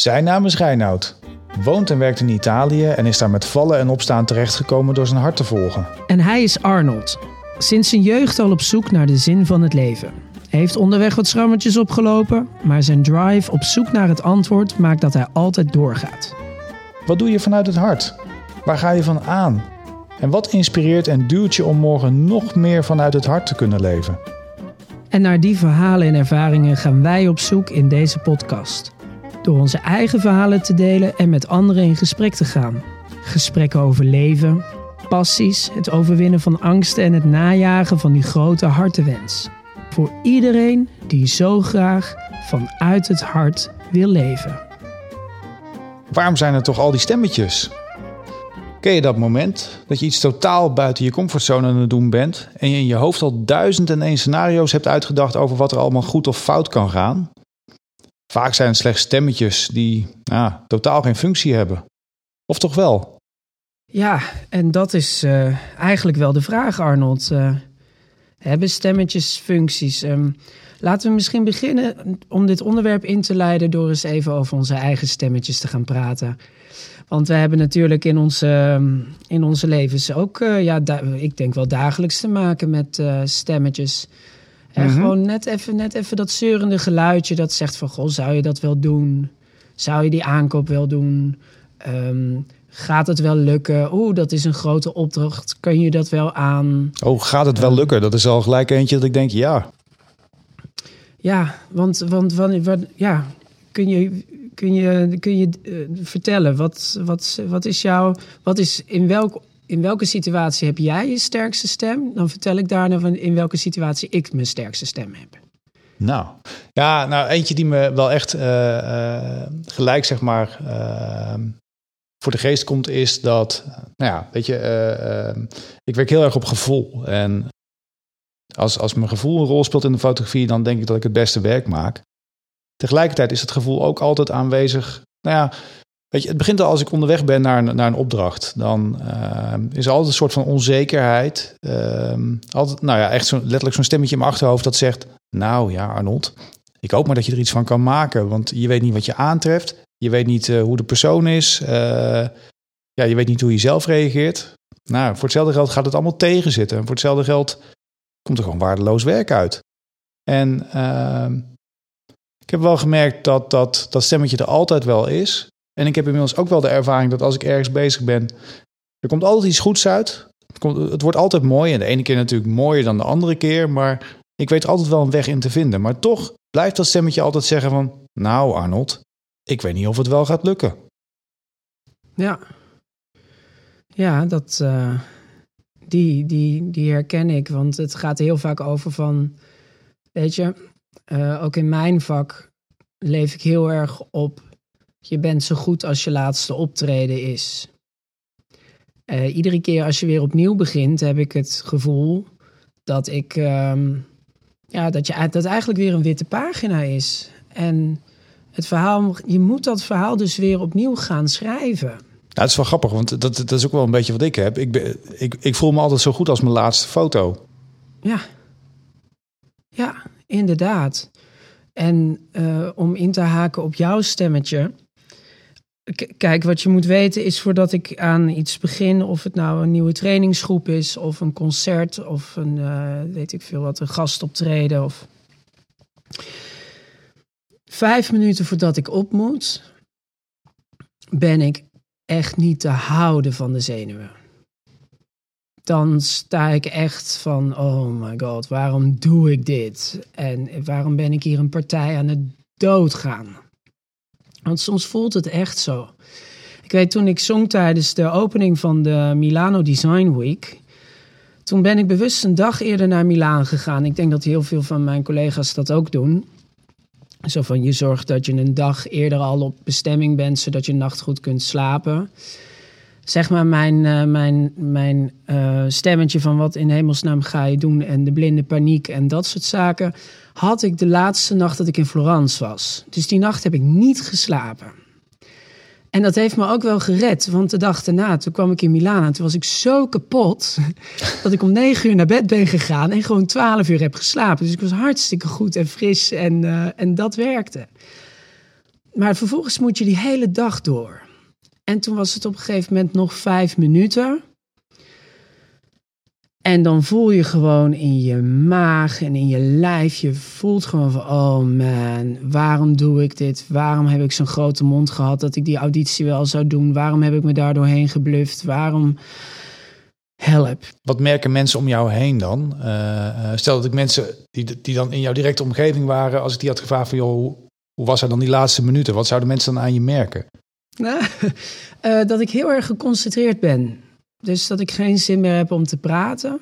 Zijn naam is Reinoud. Woont en werkt in Italië en is daar met vallen en opstaan terechtgekomen door zijn hart te volgen. En hij is Arnold. Sinds zijn jeugd al op zoek naar de zin van het leven. Hij heeft onderweg wat schrammetjes opgelopen, maar zijn drive op zoek naar het antwoord maakt dat hij altijd doorgaat. Wat doe je vanuit het hart? Waar ga je van aan? En wat inspireert en duwt je om morgen nog meer vanuit het hart te kunnen leven? En naar die verhalen en ervaringen gaan wij op zoek in deze podcast. Door onze eigen verhalen te delen en met anderen in gesprek te gaan. Gesprekken over leven, passies, het overwinnen van angsten en het najagen van die grote hartenwens. Voor iedereen die zo graag vanuit het hart wil leven. Waarom zijn er toch al die stemmetjes? Ken je dat moment dat je iets totaal buiten je comfortzone aan het doen bent en je in je hoofd al duizend en één scenario's hebt uitgedacht over wat er allemaal goed of fout kan gaan? Vaak zijn het slechts stemmetjes die nou, totaal geen functie hebben. Of toch wel? Ja, en dat is uh, eigenlijk wel de vraag, Arnold. Uh, hebben stemmetjes functies? Um, laten we misschien beginnen om dit onderwerp in te leiden door eens even over onze eigen stemmetjes te gaan praten. Want we hebben natuurlijk in onze, in onze levens ook, uh, ja, ik denk wel dagelijks te maken met stemmetjes. Mm -hmm. gewoon net even, net even dat zeurende geluidje dat zegt van... Goh, zou je dat wel doen? Zou je die aankoop wel doen? Um, gaat het wel lukken? Oeh, dat is een grote opdracht. Kun je dat wel aan? Oh, gaat het wel lukken? Dat is al gelijk eentje dat ik denk, ja. Ja, want, want wanneer, ja, kun je, kun je, kun je uh, vertellen, wat, wat, wat is jouw, wat is in welk in welke situatie heb jij je sterkste stem? Dan vertel ik daarna van in welke situatie ik mijn sterkste stem heb. Nou, ja, nou eentje die me wel echt uh, uh, gelijk zeg maar uh, voor de geest komt is dat, nou ja, weet je, ik werk heel erg op gevoel. En als, als mijn gevoel een rol speelt in de fotografie, dan denk ik dat ik het beste werk maak. Tegelijkertijd is het gevoel ook altijd aanwezig. Nou ja, Weet je, het begint al als ik onderweg ben naar een, naar een opdracht. Dan uh, is er altijd een soort van onzekerheid. Uh, altijd, nou ja, echt zo, letterlijk zo'n stemmetje in mijn achterhoofd dat zegt... Nou ja, Arnold, ik hoop maar dat je er iets van kan maken. Want je weet niet wat je aantreft. Je weet niet uh, hoe de persoon is. Uh, ja, je weet niet hoe je zelf reageert. Nou, voor hetzelfde geld gaat het allemaal tegenzitten. En voor hetzelfde geld komt er gewoon waardeloos werk uit. En ehm, ik heb wel gemerkt dat, dat dat stemmetje er altijd wel is... En ik heb inmiddels ook wel de ervaring dat als ik ergens bezig ben, er komt altijd iets goeds uit. Het, komt, het wordt altijd mooi. En de ene keer natuurlijk mooier dan de andere keer. Maar ik weet altijd wel een weg in te vinden. Maar toch blijft dat stemmetje altijd zeggen van... Nou Arnold, ik weet niet of het wel gaat lukken. Ja, ja dat, uh, die, die, die herken ik. Want het gaat heel vaak over van... Weet je, uh, ook in mijn vak leef ik heel erg op je bent zo goed als je laatste optreden is. Uh, iedere keer als je weer opnieuw begint, heb ik het gevoel dat ik. Um, ja, dat, je, dat eigenlijk weer een witte pagina is. En het verhaal, je moet dat verhaal dus weer opnieuw gaan schrijven. Ja, het is wel grappig, want dat, dat is ook wel een beetje wat ik heb. Ik, ben, ik, ik voel me altijd zo goed als mijn laatste foto. Ja, ja inderdaad. En uh, om in te haken op jouw stemmetje. Kijk, wat je moet weten is voordat ik aan iets begin, of het nou een nieuwe trainingsgroep is, of een concert, of een, uh, weet ik veel wat, een gastoptreden. Of... Vijf minuten voordat ik op moet, ben ik echt niet te houden van de zenuwen. Dan sta ik echt van, oh my god, waarom doe ik dit? En waarom ben ik hier een partij aan het doodgaan? Want soms voelt het echt zo. Ik weet toen ik zong tijdens de opening van de Milano Design Week. Toen ben ik bewust een dag eerder naar Milaan gegaan. Ik denk dat heel veel van mijn collega's dat ook doen. Zo van je zorgt dat je een dag eerder al op bestemming bent, zodat je nacht goed kunt slapen. Zeg maar mijn, uh, mijn, mijn uh, stemmetje van wat in hemelsnaam ga je doen en de blinde paniek en dat soort zaken had ik de laatste nacht dat ik in Florence was. Dus die nacht heb ik niet geslapen. En dat heeft me ook wel gered, want de dag daarna, toen kwam ik in Milaan en toen was ik zo kapot dat ik om negen uur naar bed ben gegaan en gewoon twaalf uur heb geslapen. Dus ik was hartstikke goed en fris en, uh, en dat werkte. maar vervolgens moet je die hele dag door. En toen was het op een gegeven moment nog vijf minuten. En dan voel je gewoon in je maag en in je lijf, je voelt gewoon van, oh man, waarom doe ik dit? Waarom heb ik zo'n grote mond gehad dat ik die auditie wel zou doen? Waarom heb ik me daar doorheen gebluft? Waarom help? Wat merken mensen om jou heen dan? Uh, stel dat ik mensen die, die dan in jouw directe omgeving waren, als ik die had gevraagd van, joh, hoe, was er dan die laatste minuten? Wat zouden mensen dan aan je merken? Nou, uh, dat ik heel erg geconcentreerd ben. Dus dat ik geen zin meer heb om te praten.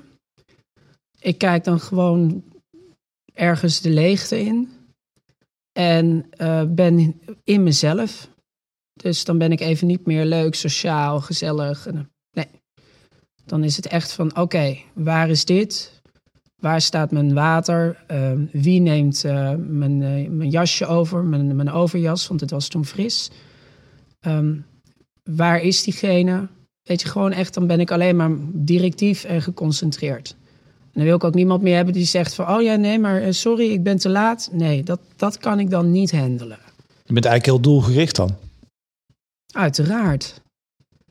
Ik kijk dan gewoon ergens de leegte in. En uh, ben in mezelf. Dus dan ben ik even niet meer leuk, sociaal, gezellig. Nee. Dan is het echt van: oké, waar is dit? Waar staat mijn water? Uh, wie neemt mijn, mijn jasje over, mijn, mijn overjas, want het was toen fris. Um, waar is diegene? Weet je, gewoon echt, dan ben ik alleen maar directief en geconcentreerd. En dan wil ik ook niemand meer hebben die zegt van... oh ja, nee, maar eh, sorry, ik ben te laat. Nee, dat, dat kan ik dan niet handelen. Je bent eigenlijk heel doelgericht dan? Uiteraard.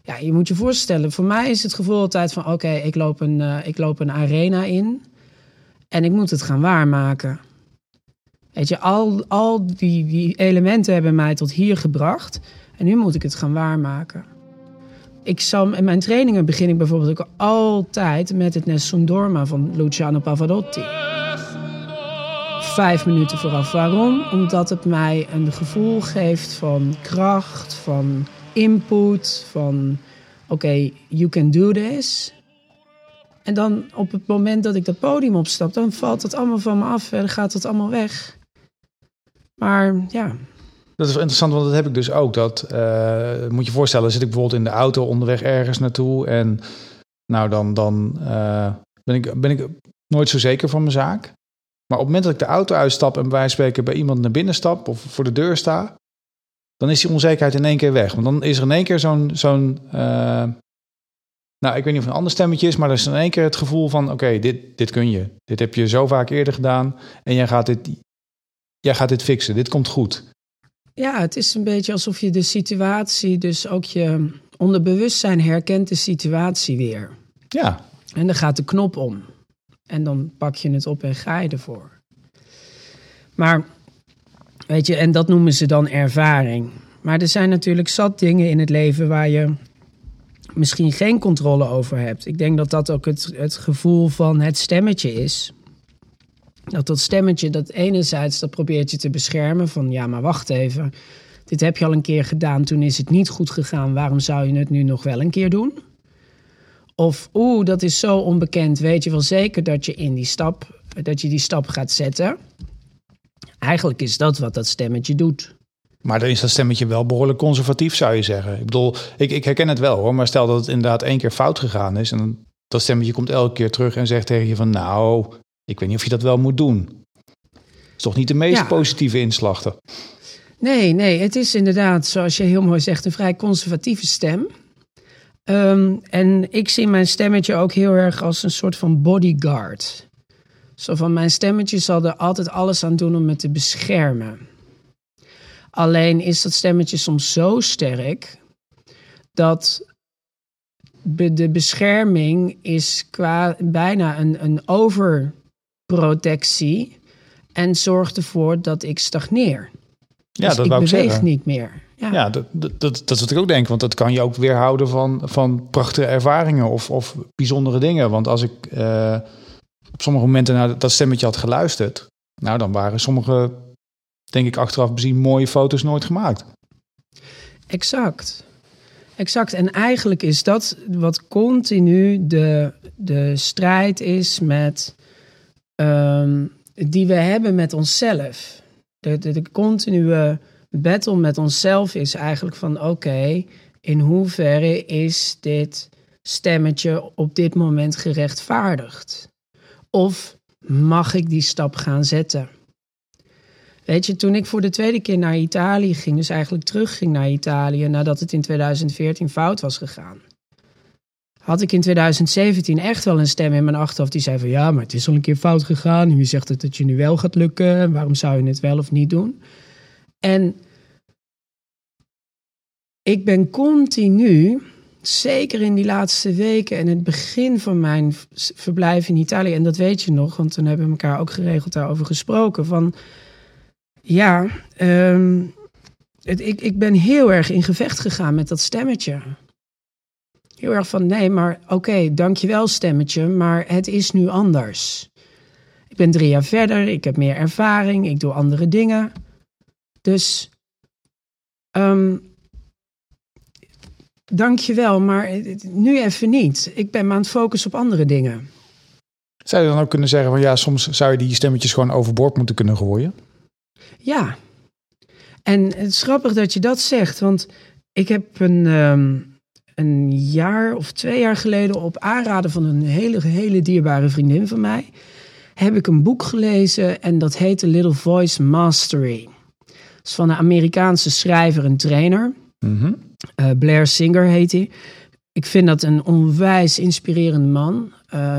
Ja, je moet je voorstellen, voor mij is het gevoel altijd van... oké, ik loop een uh, ik loop een arena in en ik moet het gaan waarmaken. Weet je, al, al die, die elementen hebben mij tot hier gebracht... en nu moet ik het gaan waarmaken ik zal, in mijn trainingen begin ik bijvoorbeeld ook altijd met het Nessun Dorma van Luciano Pavarotti. Vijf minuten vooraf. Waarom? Omdat het mij een gevoel geeft van kracht, van input, van oké, you can do this. En dan op het moment dat ik dat podium opstap, dan valt het allemaal van me af en gaat het allemaal weg. Maar ja, dat is interessant, want dat heb ik dus ook. Dat uh, moet je voorstellen, zit ik bijvoorbeeld in de auto onderweg ergens naartoe. En nou, dan, dan uh, ben, ik, ben ik nooit zo zeker van mijn zaak. Maar op het moment dat ik de auto uitstap en bij spreken bij iemand naar binnen stap of voor de deur sta, dan is die onzekerheid in één keer weg. Want dan is er in één keer zo'n. zo'n uh, nou, ik weet niet of een ander stemmetje is, maar er is in één keer het gevoel van: oké, dit, dit kun je. Dit heb je zo vaak eerder gedaan en jij gaat dit, jij gaat dit fixen. Dit komt goed. Ja, het is een beetje alsof je de situatie, dus ook je onderbewustzijn herkent de situatie weer. Ja. En dan gaat de knop om. En dan pak je het op en ga je ervoor. Maar, weet je, en dat noemen ze dan ervaring. Maar er zijn natuurlijk zat dingen in het leven waar je misschien geen controle over hebt. Ik denk dat dat ook het, het gevoel van het stemmetje is dat dat stemmetje, dat enerzijds, dat probeert je te beschermen van ja, maar wacht even. Dit heb je al een keer gedaan, toen is het niet goed gegaan. Waarom zou je het nu nog wel een keer doen? Of oeh, dat is zo onbekend. Weet je wel zeker dat je in die stap, dat je die stap gaat zetten? Eigenlijk is dat wat dat stemmetje doet. Maar dan is dat stemmetje wel behoorlijk conservatief, zou je zeggen. Ik bedoel, ik, ik herken het wel hoor, maar stel dat het inderdaad één keer fout gegaan is en dat stemmetje komt elke keer terug en zegt tegen je van nou, ik weet niet of je dat wel moet doen. Het is toch niet de meest positieve inslag? Nee, nee, het is inderdaad, zoals je heel mooi zegt, een vrij conservatieve stem. Um, en ik zie mijn stemmetje ook heel erg als een soort van bodyguard. Zo van mijn stemmetje zal er altijd alles aan doen om me te beschermen. Alleen is dat stemmetje soms zo sterk dat de bescherming is qua bijna een, een over protectie en zorgt ervoor dat ik stagneer. Ja, dus dat ik beweeg niet meer. Ja, ja dat, dat, dat, is wat ik ook denk. Want dat kan je ook weerhouden van, van prachtige ervaringen of, of bijzondere dingen. Want als ik uh, op sommige momenten naar dat stemmetje had geluisterd... nou, dan waren sommige, denk ik achteraf bezien, mooie foto's nooit gemaakt. Exact. Exact. En eigenlijk is dat wat continu de, de strijd is met um, die we hebben met onszelf. De, de, de, continue battle met onszelf is eigenlijk van oké, in hoeverre is dit stemmetje op dit moment gerechtvaardigd? Of mag ik die stap gaan zetten? Weet je, toen ik voor de tweede keer naar Italië ging, dus eigenlijk terugging naar Italië nadat het in 2014 fout was gegaan had ik in 2017 echt wel een stem in mijn achterhoofd die zei van ja, maar het is al een keer fout gegaan. wie zegt het dat je nu wel gaat lukken? Waarom zou je het wel of niet doen? En ik ben continu, zeker in die laatste weken en het begin van mijn verblijf in Italië, en dat weet je nog, want toen hebben we elkaar ook geregeld daarover gesproken. Van ja, ehm, het, ik, ik ben heel erg in gevecht gegaan met dat stemmetje. Heel erg van nee, maar oké, dankjewel stemmetje, maar het is nu anders. Ik ben drie jaar verder, ik heb meer ervaring, ik doe andere dingen. Dus ehm dankjewel, maar nu even niet. Ik ben me aan het focussen op andere dingen. Zou je dan ook kunnen zeggen van ja, soms zou je die stemmetjes gewoon overboord moeten kunnen gooien? Ja. En het is grappig dat je dat zegt, want ik heb een, ehm, een jaar of twee jaar geleden op aanraden van een hele, hele dierbare vriendin van mij, heb ik een boek gelezen en dat heet The Little Voice Mastery. Dat is van een Amerikaanse schrijver en trainer. Mhm. Eh, Blair Singer heet hij. Ik vind dat een onwijs inspirerende man.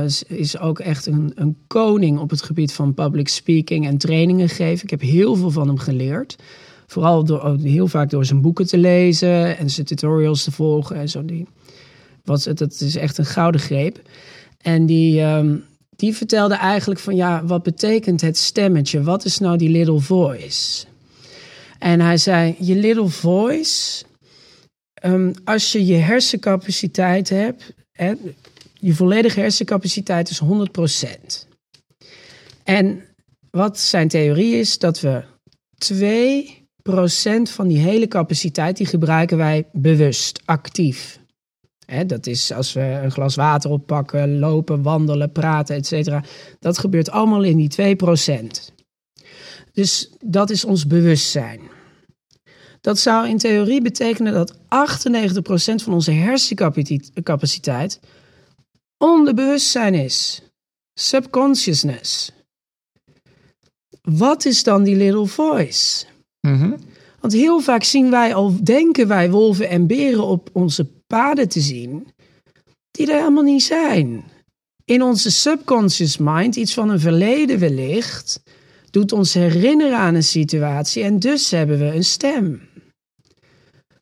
Is- is ook echt een, een koning op het gebied van public speaking en trainingen geven. Ik heb heel veel van hem geleerd. Vooral door, heel vaak door zijn boeken te lezen en zijn tutorials te volgen en zo. Die, wat, dat is echt een gouden greep. En die, ehm, die vertelde eigenlijk van ja, wat betekent het stemmetje? Wat is nou die little voice? En hij zei, je little voice, Ehm, als je je hersencapaciteit hebt, hè, je volledige hersencapaciteit is 100%. En wat zijn theorie is, dat we 2% van die hele capaciteit, die gebruiken wij bewust, actief. Dat is als we een glas water oppakken, lopen, wandelen, praten, et cetera. Dat gebeurt allemaal in die 2%. Dus dat is ons bewustzijn. Dat zou in theorie betekenen dat 98% van onze hersencapaciteit onderbewustzijn is. Subconsciousness. Wat is dan die little voice? Mhm. Want heel vaak zien wij al, denken wij wolven en beren op onze paden te zien, die er helemaal niet zijn. In onze subconscious mind, iets van een verleden wellicht, doet ons herinneren aan een situatie en dus hebben we een stem.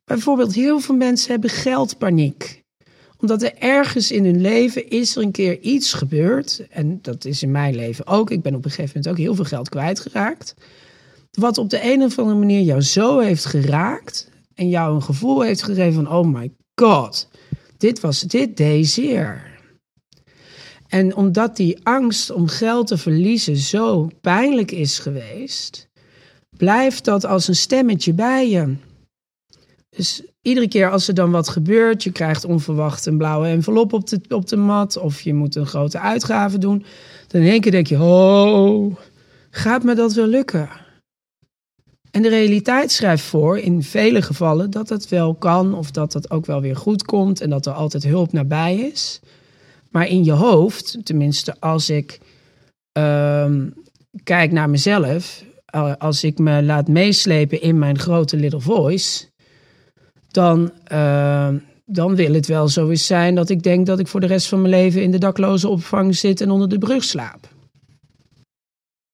Bijvoorbeeld, heel veel mensen hebben geldpaniek. Omdat er ergens in hun leven is er een keer iets gebeurd. En dat is in mijn leven ook. Ik ben op een gegeven moment ook heel veel geld kwijtgeraakt. Wat op de een of andere manier jou zo heeft geraakt. En jou een gevoel heeft gegeven van, oh my god. Dit was, dit deed zeer. En omdat die angst om geld te verliezen zo pijnlijk is geweest, blijft dat als een stemmetje bij je. Dus iedere keer als er dan wat gebeurt, je krijgt onverwacht een blauwe envelop op de, op de mat, of je moet een grote uitgave doen, dan in één keer denk je: Oh, gaat me dat wel lukken? En de realiteit schrijft voor, in vele gevallen, dat het wel kan, of dat het ook wel weer goed komt en dat er altijd hulp nabij is. Maar in je hoofd, tenminste als ik ehm, kijk naar mezelf, als ik me laat meeslepen in mijn grote little voice, dan, ehm, dan wil het wel zo zijn dat ik denk dat ik voor de rest van mijn leven in de dakloze opvang zit en onder de brug slaap.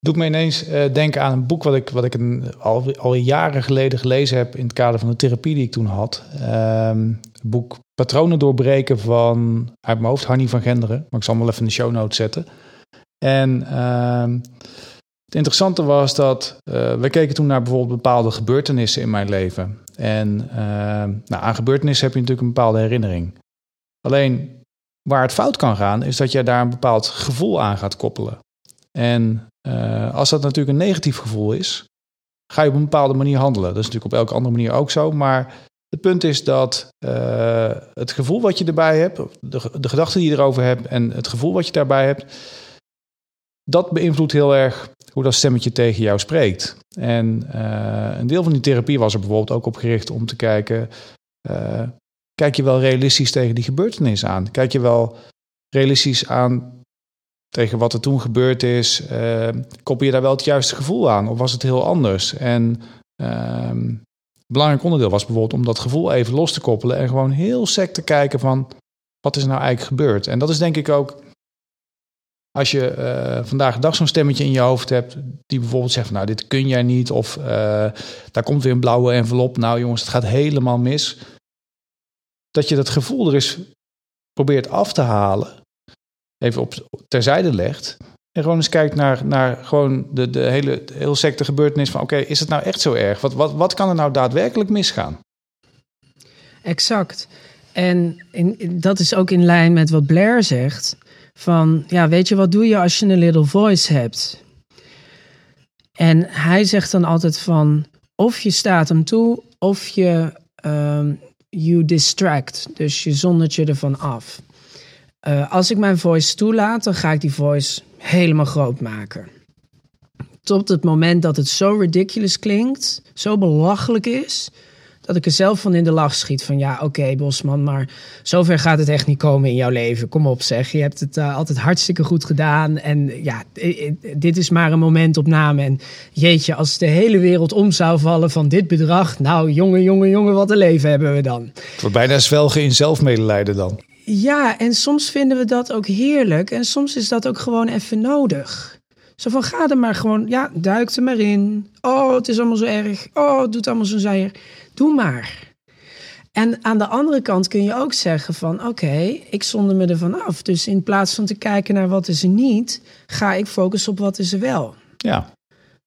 Doe ik me ineens eh, denken aan een boek wat ik, wat ik een, al, al jaren geleden gelezen heb in het kader van de therapie die ik toen had. Ehm, het boek Patronen doorbreken van, uit mijn hoofd, Hanny van Genderen. Maar ik zal hem wel even in de show notes zetten. En ehm, het interessante was dat uh, we keken toen naar bijvoorbeeld bepaalde gebeurtenissen in mijn leven. En ehm, nou, aan gebeurtenissen heb je natuurlijk een bepaalde herinnering. Alleen waar het fout kan gaan, is dat je daar een bepaald gevoel aan gaat koppelen. En uh, als dat natuurlijk een negatief gevoel is, ga je op een bepaalde manier handelen. Dat is natuurlijk op elke andere manier ook zo. Maar het punt is dat uh, het gevoel wat je erbij hebt, de, de gedachten die je erover hebt en het gevoel wat je daarbij hebt, dat beïnvloedt heel erg hoe dat stemmetje tegen jou spreekt. En uh, een deel van die therapie was er bijvoorbeeld ook op gericht om te kijken, kijk je wel realistisch tegen die gebeurtenis aan? Kijk je wel realistisch aan tegen wat er toen gebeurd is, uh, koppel je daar wel het juiste gevoel aan? Of was het heel anders? En een belangrijk onderdeel was bijvoorbeeld om dat gevoel even los te koppelen en gewoon heel sec te kijken van wat is nou eigenlijk gebeurd? En dat is denk ik ook als je uh, vandaag de dag zo'n stemmetje in je hoofd hebt die bijvoorbeeld zegt nou dit kun jij niet of uh, daar komt weer een blauwe envelop. Nou jongens, het gaat helemaal mis. dat je dat gevoel er eens probeert af te halen. Even op terzijde legt. En gewoon eens kijkt naar, naar gewoon de, de hele heel secte gebeurtenis van... oké, is het nou echt zo erg? Wat, wat, wat kan er nou daadwerkelijk misgaan? Exact. En in, dat is ook in lijn met wat Blair zegt. Van, ja, weet je, wat doe je als je een little voice hebt? En hij zegt dan altijd van, of je staat hem toe, of je um, you distract. Dus je zondert je ervan af. Uh, als ik mijn voice toelaat, dan ga ik die voice helemaal groot maken. Tot het moment dat het zo ridiculous klinkt, zo belachelijk is, dat ik er zelf van in de lach schiet. Van ja, oké, Bosman, maar zover gaat het echt niet komen in jouw leven. Kom op, zeg. Je hebt het uh, altijd hartstikke goed gedaan. En ja, dit is maar een momentopname. En jeetje, als de hele wereld om zou vallen van dit bedrag. Nou, jongen, jongen, jongen, wat een leven hebben we dan. Het wordt bijna zwelgen in zelfmedelijden dan. Ja, en soms vinden we dat ook heerlijk. En soms is dat ook gewoon even nodig. Zo van, ga er maar gewoon, ja, duik er maar in. Oh, het is allemaal zo erg. Oh, het doet allemaal zo zeer. Doe maar. En aan de andere kant kun je ook zeggen van, oké, ik zonder me ervan af. Dus in plaats van te kijken naar wat is er niet, ga ik focussen op wat is er wel. Ja.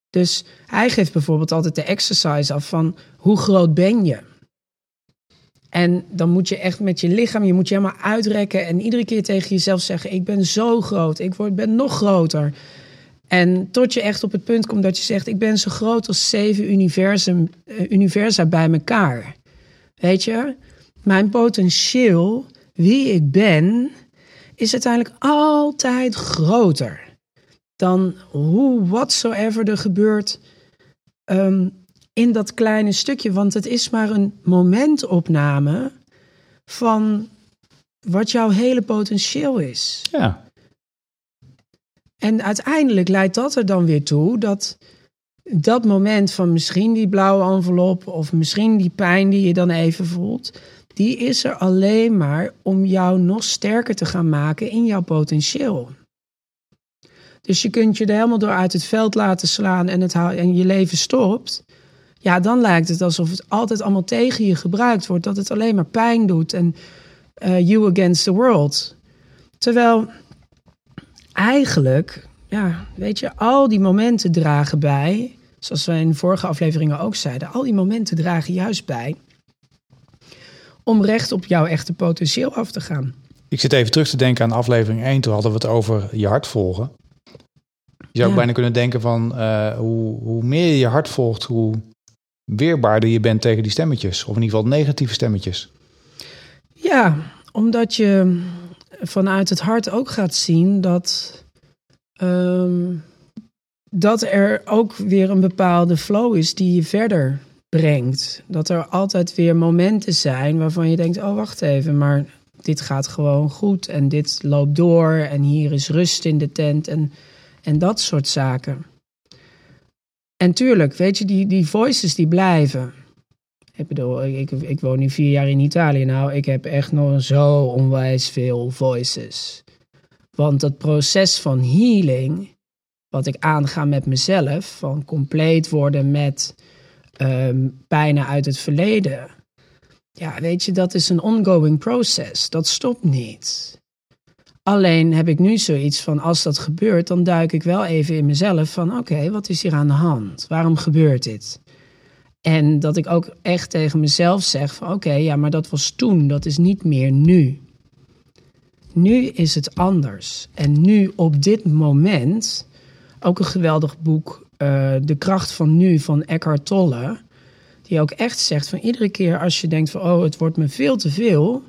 Dus hij geeft bijvoorbeeld altijd de exercise af van, hoe groot ben je? En dan moet je echt met je lichaam, je moet je helemaal uitrekken en iedere keer tegen jezelf zeggen: Ik ben zo groot, ik word, ben nog groter. En tot je echt op het punt komt dat je zegt: Ik ben zo groot als zeven universum, uh, universa bij elkaar. Weet je, mijn potentieel, wie ik ben, is uiteindelijk altijd groter dan hoe whatsoever er gebeurt. Um, in dat kleine stukje. Want het is maar een momentopname van wat jouw hele potentieel is. Ja. En uiteindelijk leidt dat er dan weer toe dat dat moment van misschien die blauwe envelop of misschien die pijn die je dan even voelt, die is er alleen maar om jou nog sterker te gaan maken in jouw potentieel. Dus je kunt je er helemaal door uit het veld laten slaan en, het, en je leven stopt ja, dan lijkt het alsof het altijd allemaal tegen je gebruikt wordt. Dat het alleen maar pijn doet en uh, you against the world. Terwijl eigenlijk, ja, weet je, al die momenten dragen bij, zoals we in vorige afleveringen ook zeiden, al die momenten dragen juist bij om recht op jouw echte potentieel af te gaan. Ik zit even terug te denken aan aflevering 1. Toen hadden we het over je hart volgen. Je zou ja. bijna kunnen denken van uh, hoe, hoe meer je je hart volgt, hoe weerbaarder je bent tegen die stemmetjes. Of in ieder geval negatieve stemmetjes. Ja, omdat je vanuit het hart ook gaat zien dat, um, dat er ook weer een bepaalde flow is die je verder brengt. Dat er altijd weer momenten zijn waarvan je denkt: oh wacht even, maar dit gaat gewoon goed en dit loopt door en hier is rust in de tent en, en dat soort zaken. En tuurlijk, weet je, die, die voices die blijven. Ik bedoel, ik, ik woon nu vier jaar in Italië. Nou, ik heb echt nog zo onwijs veel voices. Want dat proces van healing, wat ik aanga met mezelf, van compleet worden met um, pijnen uit het verleden. Ja, weet je, dat is een ongoing proces. Dat stopt niet. Alleen heb ik nu zoiets van, als dat gebeurt, dan duik ik wel even in mezelf van, oké, wat is hier aan de hand? Waarom gebeurt dit? En dat ik ook echt tegen mezelf zeg van, oké, ja, maar dat was toen, dat is niet meer nu. Nu is het anders. En nu op dit moment, ook een geweldig boek, uh, De kracht van nu van Eckhart Tolle, die ook echt zegt van iedere keer als je denkt van, oh, het wordt me veel te veel,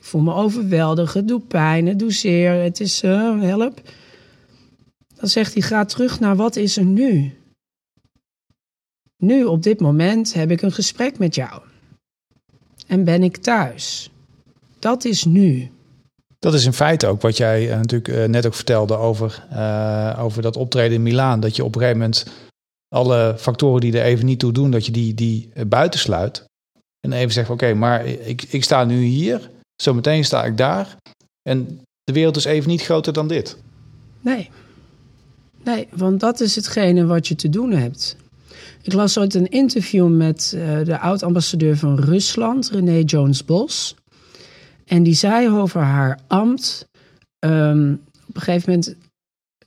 ik voel me overweldigd, doet pijn, het zeer, het is uh, help. Dan zegt hij, ga terug naar wat is er nu. Nu, op dit moment, heb ik een gesprek met jou. En ben ik thuis. Dat is nu. Dat is in feite ook wat jij uh, natuurlijk uh, net ook vertelde over, over dat optreden in Milaan. Dat je op een gegeven moment alle factoren die er even niet toe doen, dat je die, die buitensluit. En even zegt, oké, maar ik, ik sta nu hier. Zometeen sta ik daar. En de wereld is even niet groter dan dit. Nee. Nee, want dat is hetgene wat je te doen hebt. Ik las ooit een interview met uh, de oud-ambassadeur van Rusland, René Jones-Bos. En die zei over haar ambt. ehm, op een gegeven moment,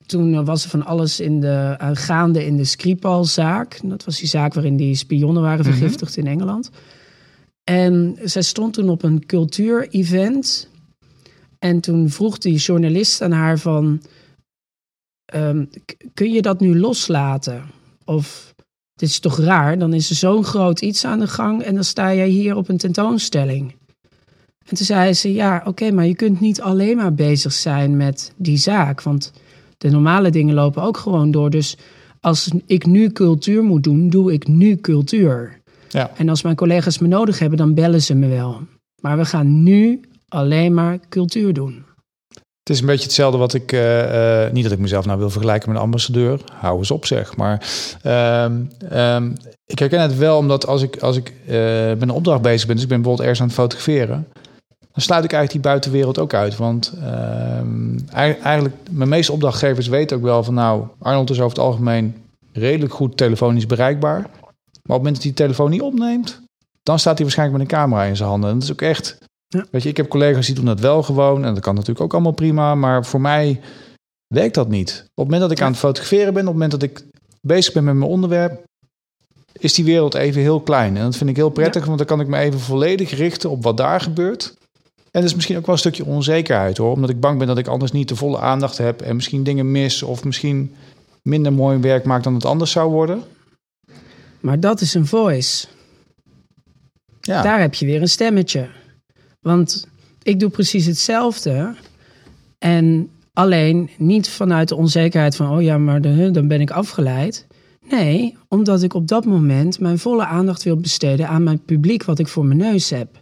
toen was er van alles in de, uh, gaande in de Skripal-zaak. Dat was die zaak waarin die spionnen waren Mhm. vergiftigd in Engeland. En zij stond toen op een cultuurevent. En toen vroeg die journalist aan haar van... ehm, kun je dat nu loslaten? Of, dit is toch raar? Dan is er zo'n groot iets aan de gang... en dan sta jij hier op een tentoonstelling. En toen zei ze, ja, oké, maar je kunt niet alleen maar bezig zijn met die zaak. Want de normale dingen lopen ook gewoon door. Dus als ik nu cultuur moet doen, doe ik nu cultuur. Ja. En als mijn collega's me nodig hebben, dan bellen ze me wel. Maar we gaan nu alleen maar cultuur doen. Het is een beetje hetzelfde wat ik... eh, eh, niet dat ik mezelf nou wil vergelijken met een ambassadeur. Hou eens op zeg. Maar ehm, ehm, ik herken het wel omdat als ik, als ik eh, met een opdracht bezig ben... dus ik ben bijvoorbeeld ergens aan het fotograferen... dan sluit ik eigenlijk die buitenwereld ook uit. Want ehm, ei- eigenlijk, mijn meeste opdrachtgevers weten ook wel van... nou, Arnold is over het algemeen redelijk goed telefonisch bereikbaar. Maar op het moment dat hij de telefoon niet opneemt... dan staat hij waarschijnlijk met een camera in zijn handen. En dat is ook echt... Ja. Weet je, ik heb collega's die doen dat wel gewoon. En dat kan natuurlijk ook allemaal prima. Maar voor mij werkt dat niet. Op het moment dat ik aan het fotograferen ben... op het moment dat ik bezig ben met mijn onderwerp... is die wereld even heel klein. En dat vind ik heel prettig, want dan kan ik me even volledig richten op wat daar gebeurt. En dat is misschien ook wel een stukje onzekerheid hoor. Omdat ik bang ben dat ik anders niet de volle aandacht heb... en misschien dingen mis of misschien minder mooi werk maak dan het anders zou worden. Maar dat is een voice. Ja, Daar heb je weer een stemmetje. Want ik doe precies hetzelfde. En alleen niet vanuit de onzekerheid van, oh ja, maar de- dan ben ik afgeleid. Nee, omdat ik op dat moment mijn volle aandacht wil besteden aan mijn publiek wat ik voor mijn neus heb.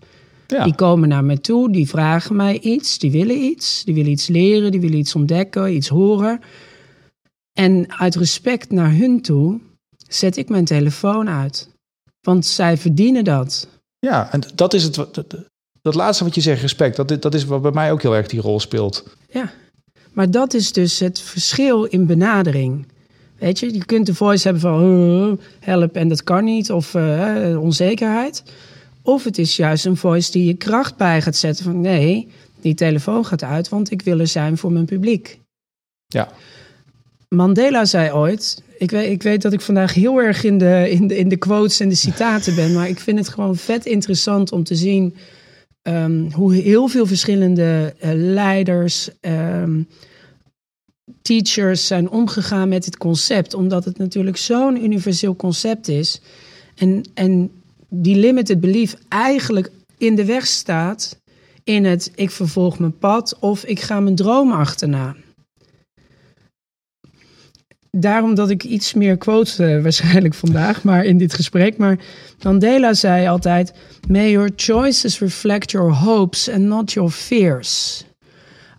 ja. Die komen naar mij toe, die vragen mij iets, die willen iets, die willen iets leren, die willen iets ontdekken, iets horen. En uit respect naar hun toe zet ik mijn telefoon uit. Want zij verdienen dat. ja en dat is het. Dat, dat laatste wat je zegt, respect, dat, dat is wat bij mij ook heel erg die rol speelt. Ja, maar dat is dus het verschil in benadering. Weet je, je kunt de voice hebben van "Oh, help en dat kan niet, of eh, onzekerheid. Of het is juist een voice die je kracht bij gaat zetten van nee, die telefoon gaat uit, want ik wil er zijn voor mijn publiek. Ja, Mandela zei ooit, ik weet, ik weet dat ik vandaag heel erg in de, in, de, in de quotes en de citaten ben, maar ik vind het gewoon vet interessant om te zien ehm, hoe heel veel verschillende eh, leiders, ehm, teachers zijn omgegaan met dit concept, omdat het natuurlijk zo'n universeel concept is en, en die limited belief eigenlijk in de weg staat in het ik vervolg mijn pad of ik ga mijn droom achterna daarom dat ik iets meer quote eh, waarschijnlijk vandaag, maar in dit gesprek. Maar Mandela zei altijd: May your choices reflect your hopes and not your fears.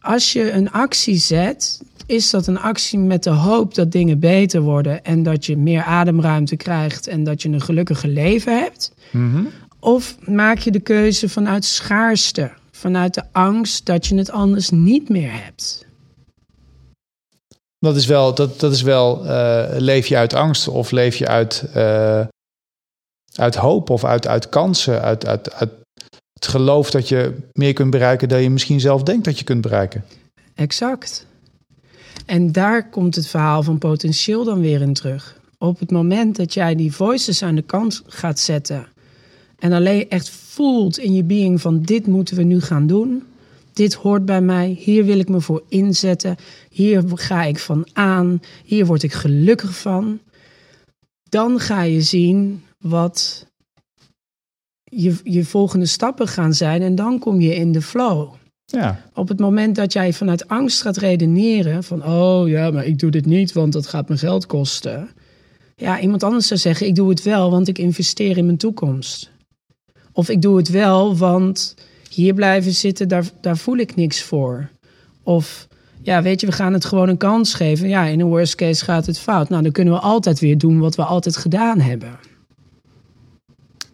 Als je een actie zet, is dat een actie met de hoop dat dingen beter worden en dat je meer ademruimte krijgt en dat je een gelukkiger leven hebt? Of maak je de keuze vanuit schaarste, vanuit de angst dat je het anders niet meer hebt? Dat is wel, dat, dat is wel eh, leef je uit angst of leef je uit, eh, uit hoop of uit, uit kansen, uit, uit, uit het geloof dat je meer kunt bereiken dan je misschien zelf denkt dat je kunt bereiken. Exact. En daar komt het verhaal van potentieel dan weer in terug. Op het moment dat jij die voices aan de kant gaat zetten en alleen echt voelt in je being van dit moeten we nu gaan doen. Dit hoort bij mij, hier wil ik me voor inzetten, hier ga ik van aan, hier word ik gelukkig van. Dan ga je zien wat je, je volgende stappen gaan zijn en dan kom je in de flow. Ja, Op het moment dat jij vanuit angst gaat redeneren van oh ja, maar ik doe dit niet, want dat gaat me geld kosten. Ja, iemand anders zou zeggen ik doe het wel, want ik investeer in mijn toekomst. Of ik doe het wel, want hier blijven zitten, daar, daar voel ik niks voor. Of ja, weet je, we gaan het gewoon een kans geven. Ja, in een worst case gaat het fout. Nou, dan kunnen we altijd weer doen wat we altijd gedaan hebben.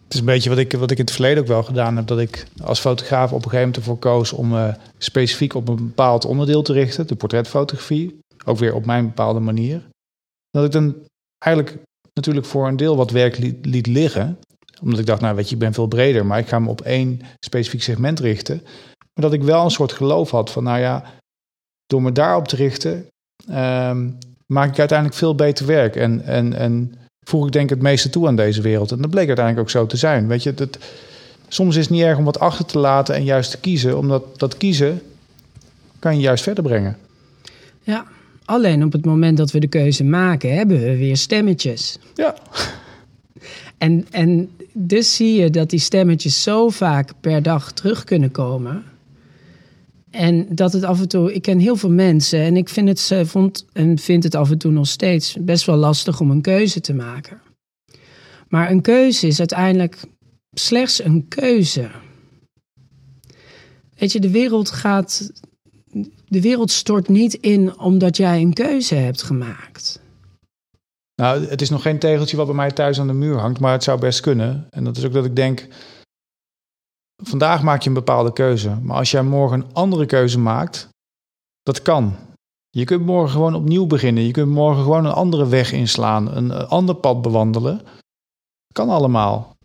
het is een beetje wat ik, wat ik in het verleden ook wel gedaan heb. Dat ik als fotograaf op een gegeven moment ervoor koos om eh, specifiek op een bepaald onderdeel te richten. De portretfotografie. Ook weer op mijn bepaalde manier. Dat ik dan eigenlijk natuurlijk voor een deel wat werk liet, liet liggen. Omdat ik dacht, nou weet je, ik ben veel breder. Maar ik ga me op één specifiek segment richten. Maar dat ik wel een soort geloof had van, nou ja, door me daarop te richten, ehm, maak ik uiteindelijk veel beter werk. En, en, en voeg ik denk het meeste toe aan deze wereld. En dat bleek uiteindelijk ook zo te zijn. Weet je, dat, soms is het niet erg om wat achter te laten en juist te kiezen. Omdat dat kiezen kan je juist verder brengen. Ja, alleen op het moment dat we de keuze maken, hebben we weer stemmetjes. Ja. En, en dus zie je dat die stemmetjes zo vaak per dag terug kunnen komen. En dat het af en toe, ik ken heel veel mensen en ik vind het, vond en vind het af en toe nog steeds best wel lastig om een keuze te maken. Maar een keuze is uiteindelijk slechts een keuze. Weet je, de wereld gaat, de wereld stort niet in omdat jij een keuze hebt gemaakt. Nou, het is nog geen tegeltje wat bij mij thuis aan de muur hangt, maar het zou best kunnen. En dat is ook dat ik denk, vandaag maak je een bepaalde keuze. Maar als jij morgen een andere keuze maakt, dat kan. Je kunt morgen gewoon opnieuw beginnen. Je kunt morgen gewoon een andere weg inslaan, een ander pad bewandelen. Kan allemaal.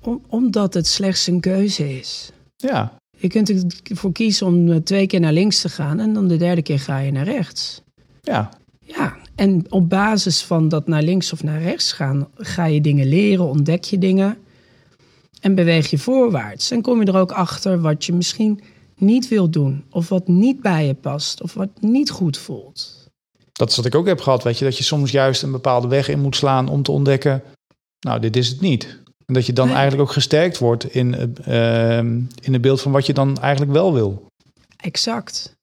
Om, omdat het slechts een keuze is. Ja. Je kunt ervoor kiezen om twee keer naar links te gaan en dan de derde keer ga je naar rechts. Ja. Ja, en op basis van dat naar links of naar rechts gaan, ga je dingen leren, ontdek je dingen en beweeg je voorwaarts. En kom je er ook achter wat je misschien niet wilt doen, of wat niet bij je past, of wat niet goed voelt. Dat is wat ik ook heb gehad, weet je, dat je soms juist een bepaalde weg in moet slaan om te ontdekken, nou, dit is het niet. En dat je dan eigenlijk ook gesterkt wordt in, uh, in het beeld van wat je dan eigenlijk wel wil. Exact.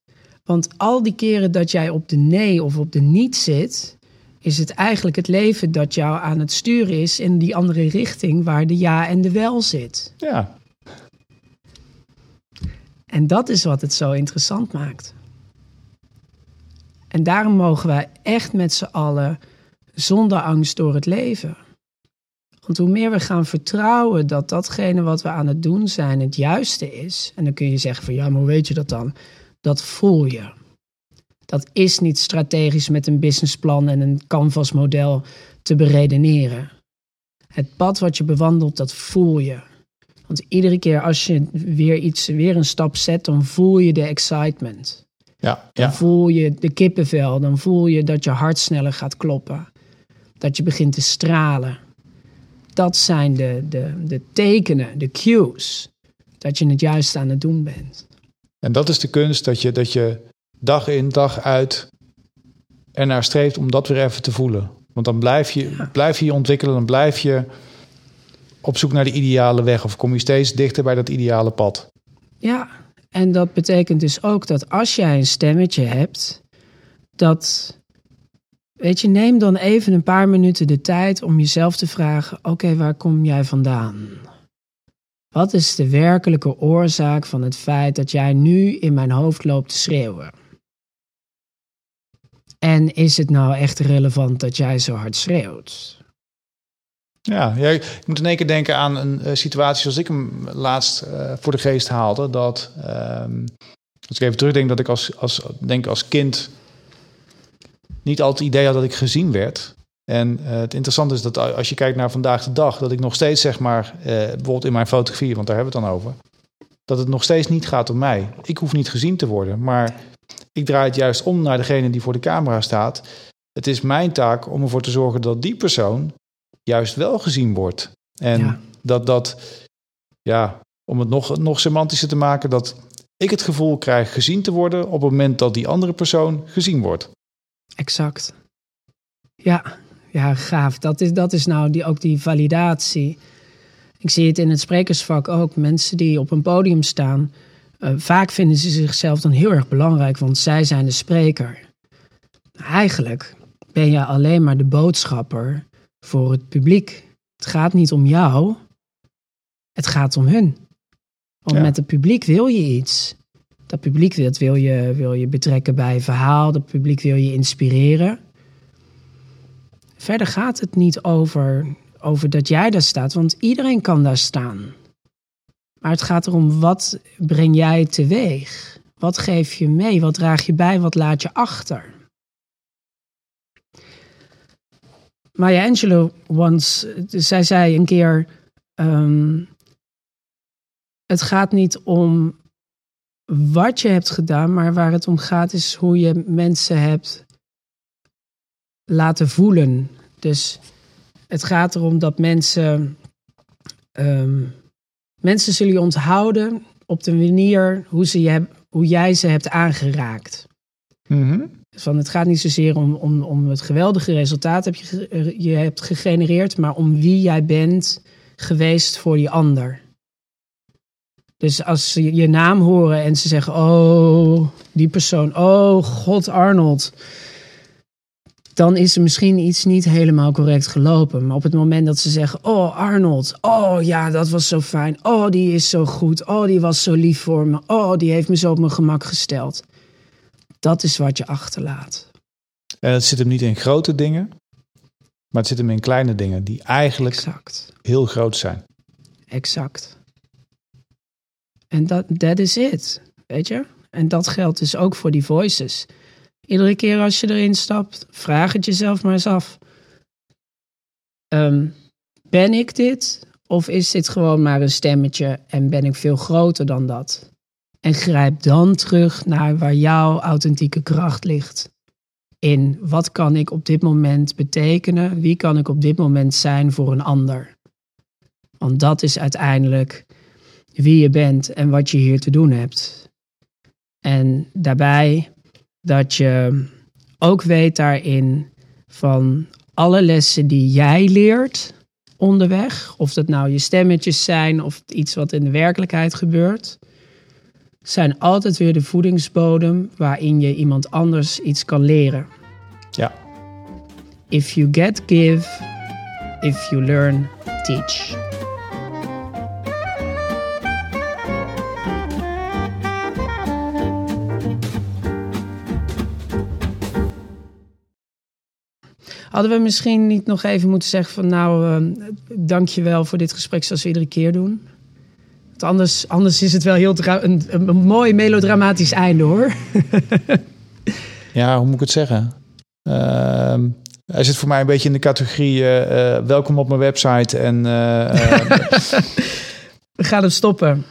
Want al die keren dat jij op de nee of op de niet zit, is het eigenlijk het leven dat jou aan het sturen is in die andere richting waar de ja en de wel zit. Ja. En dat is wat het zo interessant maakt. En daarom mogen wij echt met z'n allen zonder angst door het leven. Want hoe meer we gaan vertrouwen dat datgene wat we aan het doen zijn het juiste is, en dan kun je zeggen van ja, maar hoe weet je dat dan? Dat voel je. Dat is niet strategisch met een businessplan en een canvasmodel te beredeneren. Het pad wat je bewandelt, dat voel je. Want iedere keer als je weer iets, weer een stap zet, dan voel je de excitement. Ja, dan voel je de kippenvel, dan voel je dat je hart sneller gaat kloppen. Dat je begint te stralen. Dat zijn de, de, de tekenen, de cues, dat je het juist aan het doen bent. En dat is de kunst, dat je, dat je dag in, dag uit ernaar streeft om dat weer even te voelen. Want dan blijf je, blijf je je ontwikkelen, dan blijf je op zoek naar de ideale weg of kom je steeds dichter bij dat ideale pad. Ja, en dat betekent dus ook dat als jij een stemmetje hebt, dat, weet je, neem dan even een paar minuten de tijd om jezelf te vragen: oké, waar kom jij vandaan? Wat is de werkelijke oorzaak van het feit dat jij nu in mijn hoofd loopt te schreeuwen? En is het nou echt relevant dat jij zo hard schreeuwt? Ja, ik moet in één keer denken aan een uh, situatie zoals ik hem laatst uh, voor de geest haalde. Dat, um, als ik even terugdenk, dat ik als, als, denk als kind niet altijd het idee had dat ik gezien werd. En uh, het interessante is dat als je kijkt naar vandaag de dag, dat ik nog steeds zeg maar, bijvoorbeeld in mijn fotografie, want daar hebben we het dan over, dat het nog steeds niet gaat om mij. Ik hoef niet gezien te worden, maar ik draai het juist om naar degene die voor de camera staat. Het is mijn taak om ervoor te zorgen dat die persoon juist wel gezien wordt. En ja. dat dat, ja, om het nog, nog semantischer te maken, dat ik het gevoel krijg gezien te worden op het moment dat die andere persoon gezien wordt. Exact. Ja, ja gaaf. Dat is, dat is nou die, ook die validatie. Ik zie het in het sprekersvak ook. Mensen die op een podium staan, uh, vaak vinden ze zichzelf dan heel erg belangrijk, want zij zijn de spreker. Eigenlijk ben je alleen maar de boodschapper voor het publiek. Het gaat niet om jou, het gaat om hun. Want ja. met het publiek wil je iets. Dat publiek wil, wil, je, wil je betrekken bij een verhaal, dat publiek wil je inspireren. Verder gaat het niet over, over dat jij daar staat, want iedereen kan daar staan. Maar het gaat erom wat breng jij teweeg? Wat geef je mee? Wat draag je bij? Wat laat je achter? Maya Angelou once, zij zei een keer: um, Het gaat niet om wat je hebt gedaan, maar waar het om gaat is hoe je mensen hebt laten voelen. Dus het gaat erom dat mensen. ehm, mensen zullen je onthouden op de manier hoe, ze je, heb- hoe jij ze hebt aangeraakt. Mhm. Dus Van, het gaat niet zozeer om, om, om het geweldige resultaat heb je, ge- je hebt gegenereerd, maar om wie jij bent geweest voor die ander. Dus als ze je naam horen en ze zeggen: Oh, die persoon, oh God, Arnold. Dan is er misschien iets niet helemaal correct gelopen. Maar op het moment dat ze zeggen: Oh, Arnold, oh ja, dat was zo fijn. Oh, die is zo goed. Oh, die was zo lief voor me. Oh, die heeft me zo op mijn gemak gesteld. Dat is wat je achterlaat. En het zit hem niet in grote dingen, maar het zit hem in kleine dingen die eigenlijk Exact. heel groot zijn. Exact. En dat that is it. Weet je? En dat geldt dus ook voor die voices. Iedere keer als je erin stapt, vraag het jezelf maar eens af. Ehm, ben ik dit? Of is dit gewoon maar een stemmetje en ben ik veel groter dan dat? En grijp dan terug naar waar jouw authentieke kracht ligt. In wat kan ik op dit moment betekenen? Wie kan ik op dit moment zijn voor een ander? Want dat is uiteindelijk wie je bent en wat je hier te doen hebt. En daarbij dat je ook weet daarin van alle lessen die jij leert onderweg, of dat nou je stemmetjes zijn of iets wat in de werkelijkheid gebeurt, zijn altijd weer de voedingsbodem waarin je iemand anders iets kan leren. Ja, If you get, give. If you learn, teach. Hadden we misschien niet nog even moeten zeggen van nou, uh, dankjewel voor dit gesprek zoals we iedere keer doen. Want anders, anders is het wel heel een, een, mooi melodramatisch einde hoor. ja hoe moet ik het zeggen? Ehm, hij zit voor mij een beetje in de categorie eh, eh, welkom op mijn website en eh, eh, We gaan hem stoppen.